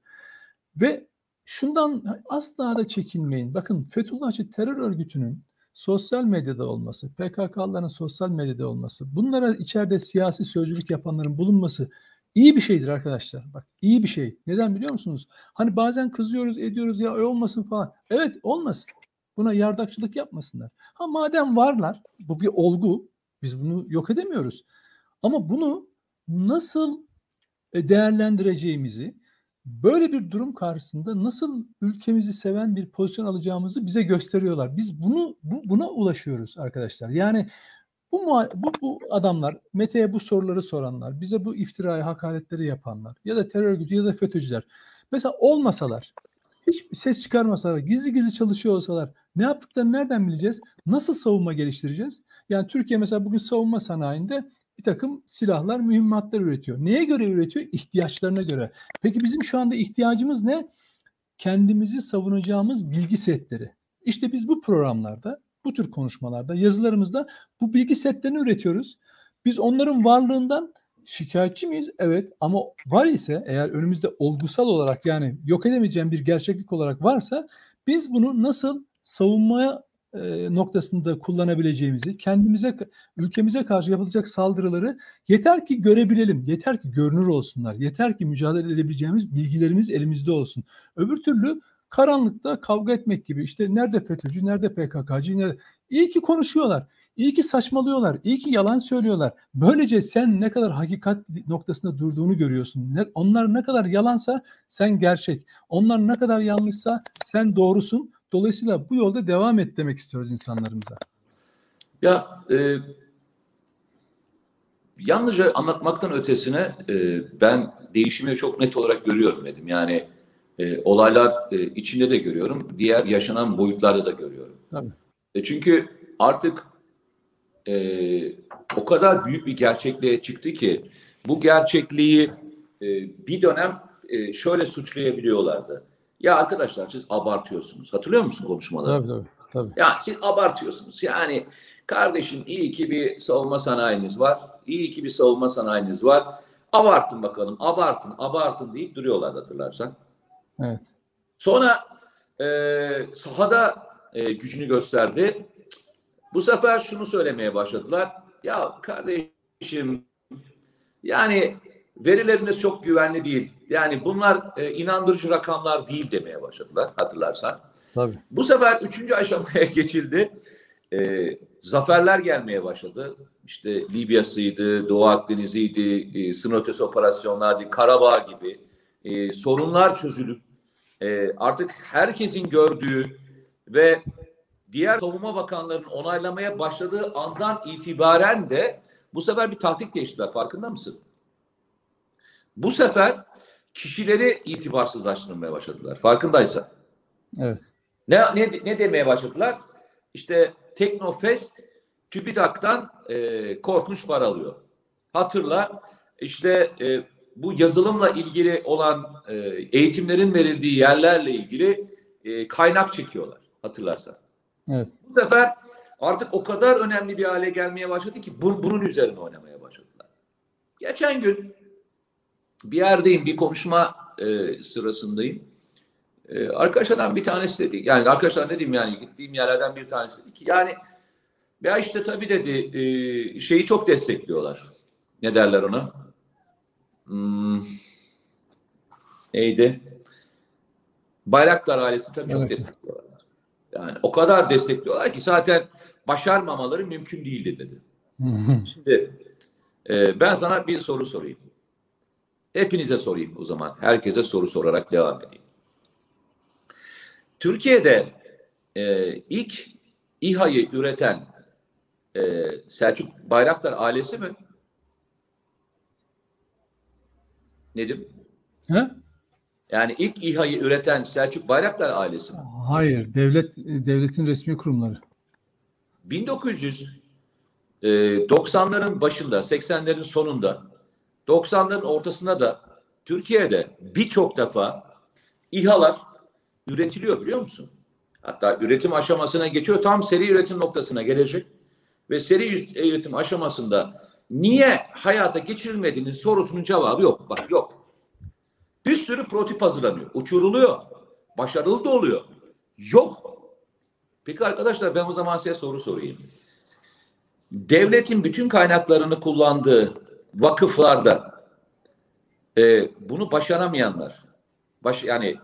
Ve şundan asla da çekinmeyin. Bakın Fethullahçı terör örgütünün sosyal medyada olması, PKK'ların sosyal medyada olması, bunlara içeride siyasi sözcülük yapanların bulunması iyi bir şeydir arkadaşlar. Bak iyi bir şey. Neden biliyor musunuz? Hani bazen kızıyoruz, ediyoruz ya olmasın falan. Evet olmasın. Buna yardakçılık yapmasınlar. Ha madem varlar, bu bir olgu. Biz bunu yok edemiyoruz. Ama bunu nasıl e, değerlendireceğimizi, böyle bir durum karşısında nasıl ülkemizi seven bir pozisyon alacağımızı bize gösteriyorlar. Biz bunu bu, buna ulaşıyoruz arkadaşlar. Yani bu, bu, bu adamlar, Mete'ye bu soruları soranlar, bize bu iftirayı, hakaretleri yapanlar ya da terör örgütü ya da FETÖ'cüler. Mesela olmasalar, hiç ses çıkarmasalar, gizli gizli çalışıyor olsalar ne yaptıklarını nereden bileceğiz? Nasıl savunma geliştireceğiz? Yani Türkiye mesela bugün savunma sanayinde bir takım silahlar, mühimmatlar üretiyor. Neye göre üretiyor? İhtiyaçlarına göre. Peki bizim şu anda ihtiyacımız ne? Kendimizi savunacağımız bilgi setleri. İşte biz bu programlarda, bu tür konuşmalarda, yazılarımızda bu bilgi setlerini üretiyoruz. Biz onların varlığından şikayetçi miyiz? Evet ama var ise eğer önümüzde olgusal olarak yani yok edemeyeceğim bir gerçeklik olarak varsa biz bunu nasıl savunmaya e, noktasında kullanabileceğimizi, kendimize, ülkemize karşı yapılacak saldırıları yeter ki görebilelim, yeter ki görünür olsunlar, yeter ki mücadele edebileceğimiz bilgilerimiz elimizde olsun. Öbür türlü karanlıkta kavga etmek gibi işte nerede FETÖ'cü, nerede PKK'cı, nerede... İyi ki konuşuyorlar. İyi ki saçmalıyorlar. iyi ki yalan söylüyorlar. Böylece sen ne kadar hakikat noktasında durduğunu görüyorsun. Ne, onlar ne kadar yalansa sen gerçek. Onlar ne kadar yanlışsa sen doğrusun. Dolayısıyla bu yolda devam et demek istiyoruz insanlarımıza. Ya e, yalnızca anlatmaktan ötesine e, ben değişimi çok net olarak görüyorum dedim. Yani e, olaylar e, içinde de görüyorum. Diğer yaşanan boyutlarda da görüyorum. Tabii. E, çünkü artık e, o kadar büyük bir gerçekliğe çıktı ki bu gerçekliği e, bir dönem e, şöyle suçlayabiliyorlardı. Ya arkadaşlar siz abartıyorsunuz. Hatırlıyor musun konuşmaları? Tabii tabii. tabii. Ya siz abartıyorsunuz. Yani kardeşim iyi ki bir savunma sanayiniz var. İyi ki bir savunma sanayiniz var. Abartın bakalım. Abartın, abartın deyip duruyorlar hatırlarsan. Evet. Sonra e, sahada e, gücünü gösterdi. Bu sefer şunu söylemeye başladılar. Ya kardeşim yani verileriniz çok güvenli değil. Yani bunlar e, inandırıcı rakamlar değil demeye başladılar hatırlarsan. Tabii. Bu sefer üçüncü aşamaya geçildi. E, zaferler gelmeye başladı. İşte Libya'sıydı, Doğu Akdeniz'iydi, e, sınır ötesi operasyonlardı, Karabağ gibi e, sorunlar çözülüp e, artık herkesin gördüğü ve diğer savunma bakanlarının onaylamaya başladığı andan itibaren de bu sefer bir taktik değiştiler. Farkında mısın? Bu sefer kişileri itibarsızlaştırmaya başladılar. Farkındaysa. Evet. Ne, ne, ne demeye başladılar? İşte Teknofest TÜBİTAK'tan e, korkunç para alıyor. Hatırla işte e, bu yazılımla ilgili olan e, eğitimlerin verildiği yerlerle ilgili e, kaynak çekiyorlar. Hatırlarsan. Evet. Bu sefer artık o kadar önemli bir hale gelmeye başladı ki bu, bunun üzerine oynamaya başladılar. Geçen gün bir yerdeyim, bir konuşma e, sırasındayım. E, arkadaşlardan bir tanesi dedi, yani arkadaşlar ne diyeyim yani gittiğim yerlerden bir tanesi dedi ki yani ya işte tabii dedi e, şeyi çok destekliyorlar. Ne derler ona? Hmm, neydi? Bayraktar ailesi tabii çok Evet. destekliyorlar. Yani o kadar destekliyorlar ki zaten başarmamaları mümkün değildi dedi. Şimdi e, ben sana bir soru sorayım. Hepinize sorayım o zaman. Herkese soru sorarak devam edeyim. Türkiye'de e, ilk İHA'yı üreten e, Selçuk Bayraktar ailesi mi? Nedim? Ha? Yani ilk İHA'yı üreten Selçuk Bayraktar ailesi mi? Hayır, devlet devletin resmi kurumları. 1990'ların e, başında, 80'lerin sonunda, 90'ların ortasında da Türkiye'de birçok defa İHA'lar üretiliyor biliyor musun? Hatta üretim aşamasına geçiyor. Tam seri üretim noktasına gelecek. Ve seri üretim aşamasında niye hayata geçirilmediğinin sorusunun cevabı yok. Bak yok. Bir sürü prototip hazırlanıyor. Uçuruluyor. Başarılı da oluyor. Yok. Peki arkadaşlar ben o zaman size soru sorayım. Devletin bütün kaynaklarını kullandığı vakıflarda e, bunu başaramayanlar, baş, yani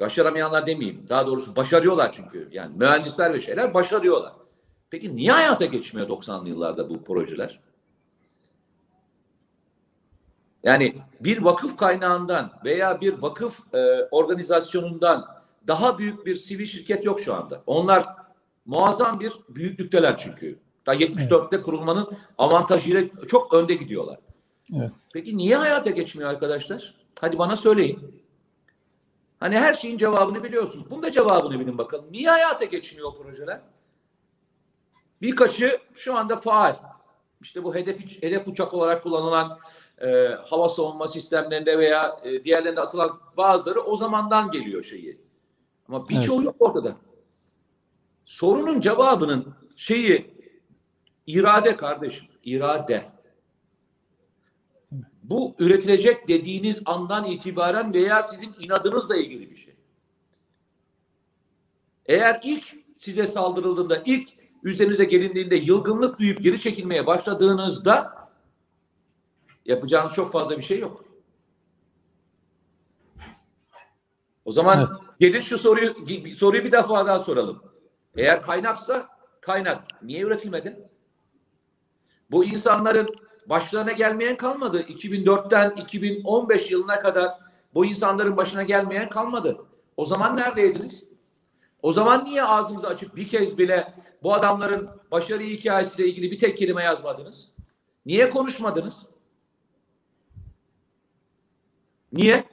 başaramayanlar demeyeyim, daha doğrusu başarıyorlar çünkü. Yani mühendisler ve şeyler başarıyorlar. Peki niye hayata geçmiyor 90'lı yıllarda bu projeler? Yani bir vakıf kaynağından veya bir vakıf e, organizasyonundan daha büyük bir sivil şirket yok şu anda. Onlar muazzam bir büyüklükteler çünkü. Daha 74'te evet. kurulmanın avantajıyla çok önde gidiyorlar. Evet. Peki niye hayata geçmiyor arkadaşlar? Hadi bana söyleyin. Hani her şeyin cevabını biliyorsunuz. Bunun da cevabını bilin bakalım. Niye hayata geçmiyor o projeler? Birkaçı şu anda faal. İşte bu hedef, hedef uçak olarak kullanılan e, hava savunma sistemlerinde veya e, diğerlerinde atılan bazıları o zamandan geliyor şeyi. Ama birçoğu evet. yok ortada. Sorunun cevabının şeyi irade kardeşim. irade. Bu üretilecek dediğiniz andan itibaren veya sizin inadınızla ilgili bir şey. Eğer ilk size saldırıldığında, ilk üzerinize gelindiğinde yılgınlık duyup geri çekilmeye başladığınızda yapacağınız çok fazla bir şey yok. O zaman evet. gelin şu soruyu soruyu bir defa daha soralım. Eğer kaynaksa kaynak niye üretilmedi? Bu insanların başlarına gelmeyen kalmadı. 2004'ten 2015 yılına kadar bu insanların başına gelmeyen kalmadı. O zaman neredeydiniz? O zaman niye ağzınızı açıp bir kez bile bu adamların başarı hikayesiyle ilgili bir tek kelime yazmadınız? Niye konuşmadınız? Niye?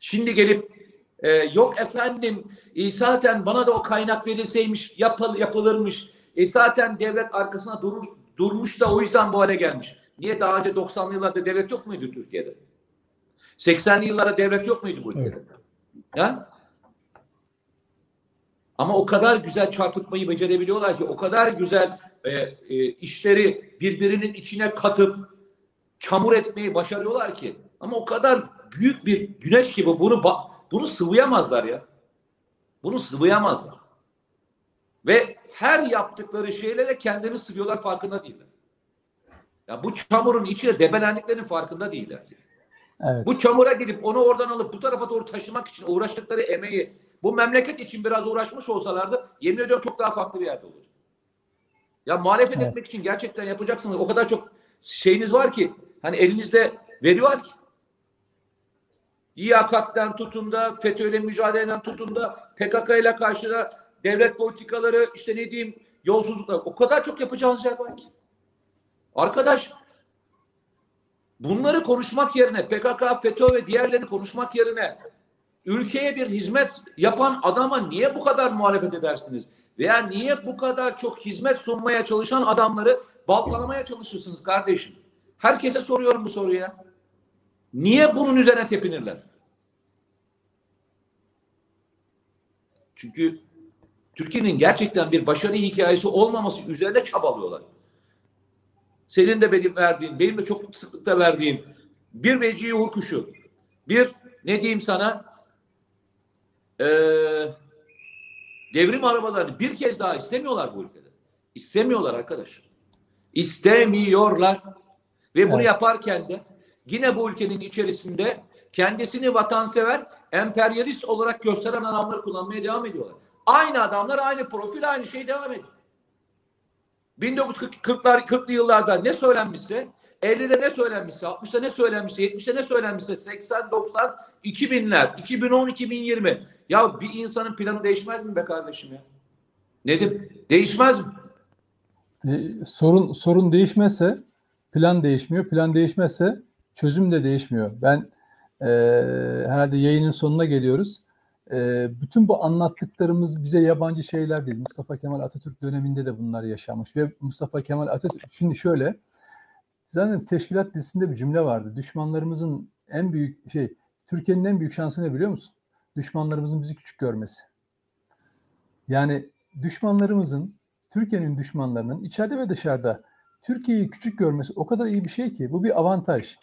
Şimdi gelip e, yok efendim zaten bana da o kaynak verilseymiş yapıl, yapılırmış. E, zaten devlet arkasına durur, durmuş da o yüzden bu hale gelmiş. Niye daha önce 90'lı yıllarda devlet yok muydu Türkiye'de? 80'li yıllarda devlet yok muydu bu ülkede? Evet. Ya? Ama o kadar güzel çarpıtmayı becerebiliyorlar ki o kadar güzel e, e, işleri birbirinin içine katıp çamur etmeyi başarıyorlar ki. Ama o kadar büyük bir güneş gibi bunu bunu sıvıyamazlar ya. Bunu sıvıyamazlar. Ve her yaptıkları şeyle de kendini sıvıyorlar farkında değiller. Ya bu çamurun içine debelendiklerinin farkında değiller. Evet. Bu çamura gidip onu oradan alıp bu tarafa doğru taşımak için uğraştıkları emeği bu memleket için biraz uğraşmış olsalardı yemin ediyorum çok daha farklı bir yerde olur. Ya muhalefet evet. etmek için gerçekten yapacaksınız. O kadar çok şeyiniz var ki hani elinizde veri var ki. İYAKAT'tan tutun da FETÖ'yle mücadeleden tutun da PKK ile karşıda devlet politikaları işte ne diyeyim yolsuzluklar o kadar çok yapacağınız yer var ki. Arkadaş bunları konuşmak yerine PKK, FETÖ ve diğerlerini konuşmak yerine ülkeye bir hizmet yapan adama niye bu kadar muhalefet edersiniz? Veya niye bu kadar çok hizmet sunmaya çalışan adamları baltalamaya çalışırsınız kardeşim? Herkese soruyorum bu soruyu ya. Niye bunun üzerine tepinirler? Çünkü Türkiye'nin gerçekten bir başarı hikayesi olmaması üzerine çabalıyorlar. Senin de benim verdiğin, benim de çok sıklıkla verdiğim bir vecihi hukuşu, bir ne diyeyim sana ee, devrim arabalarını bir kez daha istemiyorlar bu ülkede. İstemiyorlar arkadaş. İstemiyorlar. Ve bunu evet. yaparken de yine bu ülkenin içerisinde kendisini vatansever, emperyalist olarak gösteren adamları kullanmaya devam ediyorlar. Aynı adamlar, aynı profil, aynı şey devam ediyor. 1940'lar 40'lı yıllarda ne söylenmişse, 50'de ne söylenmişse, 60'da ne söylenmişse, 70'de ne söylenmişse, 80, 90, 2000'ler, 2010, 2020. Ya bir insanın planı değişmez mi be kardeşim ya? Nedim değişmez mi? E, sorun sorun değişmezse plan değişmiyor. Plan değişmezse çözüm de değişmiyor. Ben e, herhalde yayının sonuna geliyoruz. E, bütün bu anlattıklarımız bize yabancı şeyler değil. Mustafa Kemal Atatürk döneminde de bunlar yaşanmış ve Mustafa Kemal Atatürk şimdi şöyle zaten teşkilat dizisinde bir cümle vardı. Düşmanlarımızın en büyük şey Türkiye'nin en büyük şansı ne biliyor musun? Düşmanlarımızın bizi küçük görmesi. Yani düşmanlarımızın Türkiye'nin düşmanlarının içeride ve dışarıda Türkiye'yi küçük görmesi o kadar iyi bir şey ki bu bir avantaj.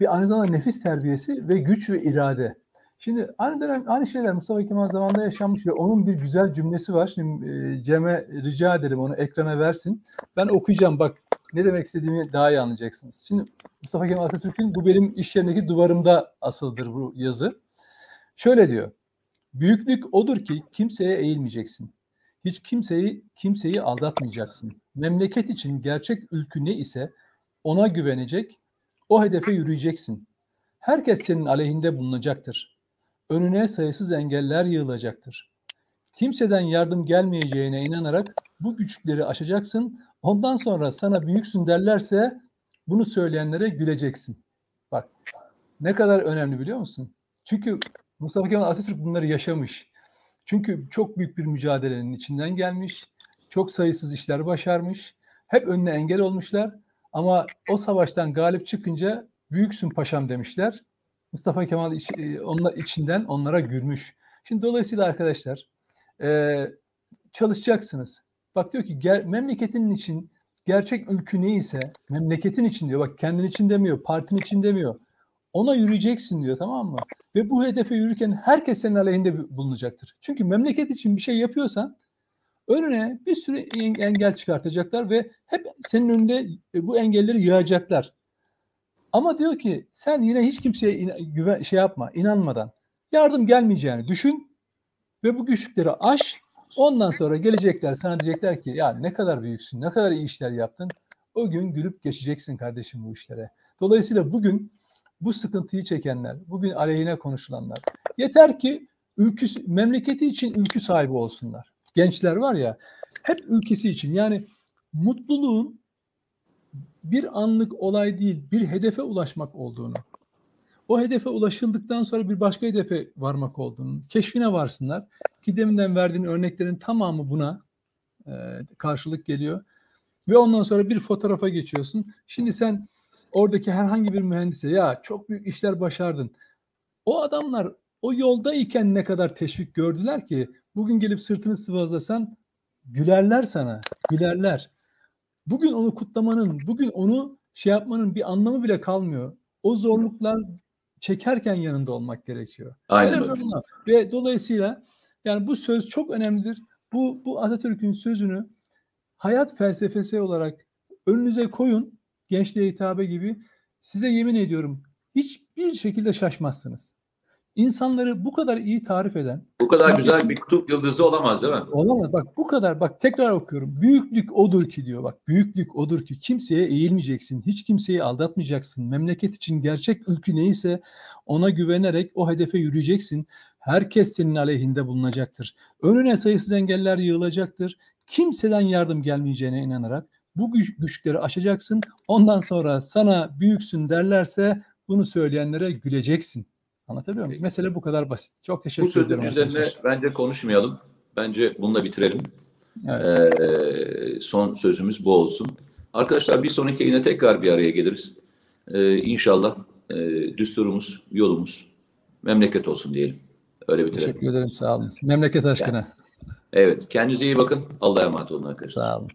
Bir aynı zamanda nefis terbiyesi ve güç ve irade. Şimdi aynı dönem aynı şeyler Mustafa Kemal zamanında yaşanmış ve onun bir güzel cümlesi var. Şimdi e, Cem'e rica edelim onu ekrana versin. Ben okuyacağım bak ne demek istediğimi daha iyi anlayacaksınız. Şimdi Mustafa Kemal Atatürk'ün bu benim iş yerindeki duvarımda asıldır bu yazı. Şöyle diyor. Büyüklük odur ki kimseye eğilmeyeceksin. Hiç kimseyi kimseyi aldatmayacaksın. Memleket için gerçek ülkü ne ise ona güvenecek, o hedefe yürüyeceksin. Herkes senin aleyhinde bulunacaktır. Önüne sayısız engeller yığılacaktır. Kimseden yardım gelmeyeceğine inanarak bu güçlükleri aşacaksın. Ondan sonra sana büyüksün derlerse bunu söyleyenlere güleceksin. Bak ne kadar önemli biliyor musun? Çünkü Mustafa Kemal Atatürk bunları yaşamış. Çünkü çok büyük bir mücadelenin içinden gelmiş. Çok sayısız işler başarmış. Hep önüne engel olmuşlar. Ama o savaştan galip çıkınca büyüksün paşam demişler. Mustafa Kemal iç, e, onlar içinden onlara gülmüş. Şimdi dolayısıyla arkadaşlar e, çalışacaksınız. Bak diyor ki ger, memleketinin için gerçek ülkü neyse memleketin için diyor. Bak kendin için demiyor, partin için demiyor. Ona yürüyeceksin diyor tamam mı? Ve bu hedefe yürürken herkes senin aleyhinde bulunacaktır. Çünkü memleket için bir şey yapıyorsan önüne bir sürü engel çıkartacaklar ve hep senin önünde e, bu engelleri yığacaklar. Ama diyor ki sen yine hiç kimseye güven, şey yapma, inanmadan yardım gelmeyeceğini düşün ve bu güçlükleri aş. Ondan sonra gelecekler sana diyecekler ki ya ne kadar büyüksün, ne kadar iyi işler yaptın. O gün gülüp geçeceksin kardeşim bu işlere. Dolayısıyla bugün bu sıkıntıyı çekenler, bugün aleyhine konuşulanlar yeter ki ülküsü, memleketi için ülkü sahibi olsunlar. Gençler var ya hep ülkesi için yani mutluluğun bir anlık olay değil bir hedefe ulaşmak olduğunu o hedefe ulaşıldıktan sonra bir başka hedefe varmak olduğunu keşfine varsınlar. Ki deminden verdiğin örneklerin tamamı buna e, karşılık geliyor. Ve ondan sonra bir fotoğrafa geçiyorsun. Şimdi sen oradaki herhangi bir mühendise ya çok büyük işler başardın. O adamlar o yoldayken ne kadar teşvik gördüler ki bugün gelip sırtını sıvazlasan gülerler sana, gülerler. Bugün onu kutlamanın, bugün onu şey yapmanın bir anlamı bile kalmıyor. O zorluklar çekerken yanında olmak gerekiyor. Aynen öyle. Ve dolayısıyla yani bu söz çok önemlidir. Bu bu Atatürk'ün sözünü hayat felsefesi olarak önünüze koyun gençliğe hitabe gibi size yemin ediyorum hiçbir şekilde şaşmazsınız. İnsanları bu kadar iyi tarif eden bu kadar güzel bir kutup yıldızı olamaz değil mi? Olamaz. Bak bu kadar bak tekrar okuyorum. Büyüklük odur ki diyor. Bak büyüklük odur ki kimseye eğilmeyeceksin. Hiç kimseyi aldatmayacaksın. Memleket için gerçek ülkü neyse ona güvenerek o hedefe yürüyeceksin. Herkes senin aleyhinde bulunacaktır. Önüne sayısız engeller yığılacaktır. Kimseden yardım gelmeyeceğine inanarak bu güç, güçleri aşacaksın. Ondan sonra sana büyüksün derlerse bunu söyleyenlere güleceksin. Anlatabiliyor muyum? Mesele bu kadar basit. Çok teşekkür ederim. Bu sözün üzerine bence konuşmayalım. Bence bununla bitirelim. Evet. Ee, son sözümüz bu olsun. Arkadaşlar bir sonraki yine tekrar bir araya geliriz. Ee, inşallah e, düsturumuz, yolumuz memleket olsun diyelim. Öyle bitirelim. Teşekkür ederim. Sağ olun. Memleket aşkına. Yani, evet. Kendinize iyi bakın. Allah'a emanet olun arkadaşlar. Sağ olun.